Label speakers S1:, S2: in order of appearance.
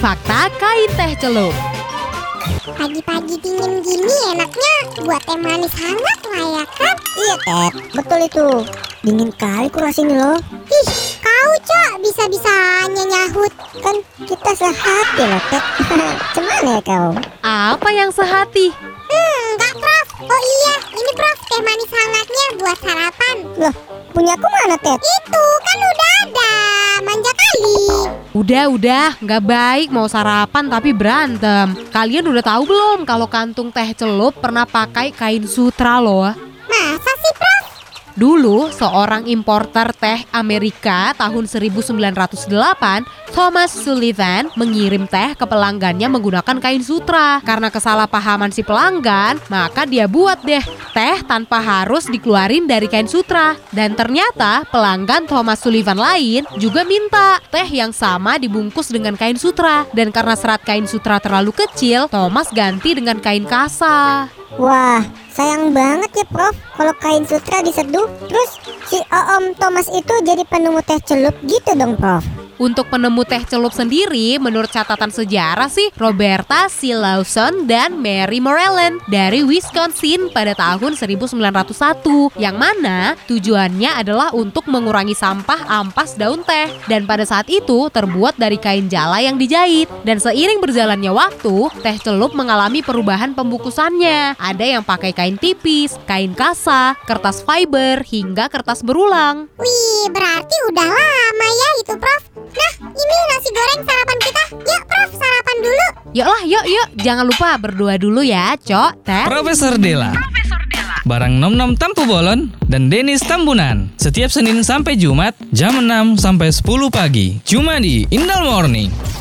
S1: Fakta kain teh celup.
S2: Pagi-pagi dingin gini enaknya buat teh manis hangat lah ya kan?
S3: Iya, Ted. Betul itu. Dingin kali kurang sini loh.
S2: Ih, kau cok bisa-bisanya nyahut.
S3: Kan kita sehati loh, Ted. Cemana ya kau?
S1: Apa yang sehati?
S2: Hmm, enggak Prof. Oh iya, ini Prof teh manis hangatnya buat sarapan.
S3: Loh, punya aku mana, Ted?
S2: Itu kan udah ada. Manja kali.
S1: Udah, udah, nggak baik mau sarapan tapi berantem. Kalian udah tahu belum kalau kantung teh celup pernah pakai kain sutra loh?
S2: Masa sih Prof?
S1: Dulu, seorang importer teh Amerika tahun 1908, Thomas Sullivan, mengirim teh ke pelanggannya menggunakan kain sutra. Karena kesalahpahaman si pelanggan, maka dia buat deh teh tanpa harus dikeluarin dari kain sutra. Dan ternyata pelanggan Thomas Sullivan lain juga minta teh yang sama dibungkus dengan kain sutra. Dan karena serat kain sutra terlalu kecil, Thomas ganti dengan kain kasa.
S3: Wah, sayang banget ya, Prof. Kalau kain sutra diseduh, terus si Om Thomas itu jadi penemu teh celup gitu dong, Prof.
S1: Untuk penemu teh celup sendiri, menurut catatan sejarah sih, Roberta C. Lawson dan Mary Morellen dari Wisconsin pada tahun 1901. Yang mana tujuannya adalah untuk mengurangi sampah ampas daun teh. Dan pada saat itu terbuat dari kain jala yang dijahit. Dan seiring berjalannya waktu, teh celup mengalami perubahan pembungkusannya. Ada yang pakai kain tipis, kain kasa, kertas fiber, hingga kertas berulang.
S2: Wih, berarti udah lama goreng sarapan kita. Yuk Prof, sarapan dulu.
S1: Yuk lah, yuk, yuk. Jangan lupa berdua dulu ya, Cok, Teh.
S4: Profesor Della. Barang Nom Nom Tampu Bolon dan Denis Tambunan. Setiap Senin sampai Jumat jam 6 sampai 10 pagi. Cuma di Indal Morning.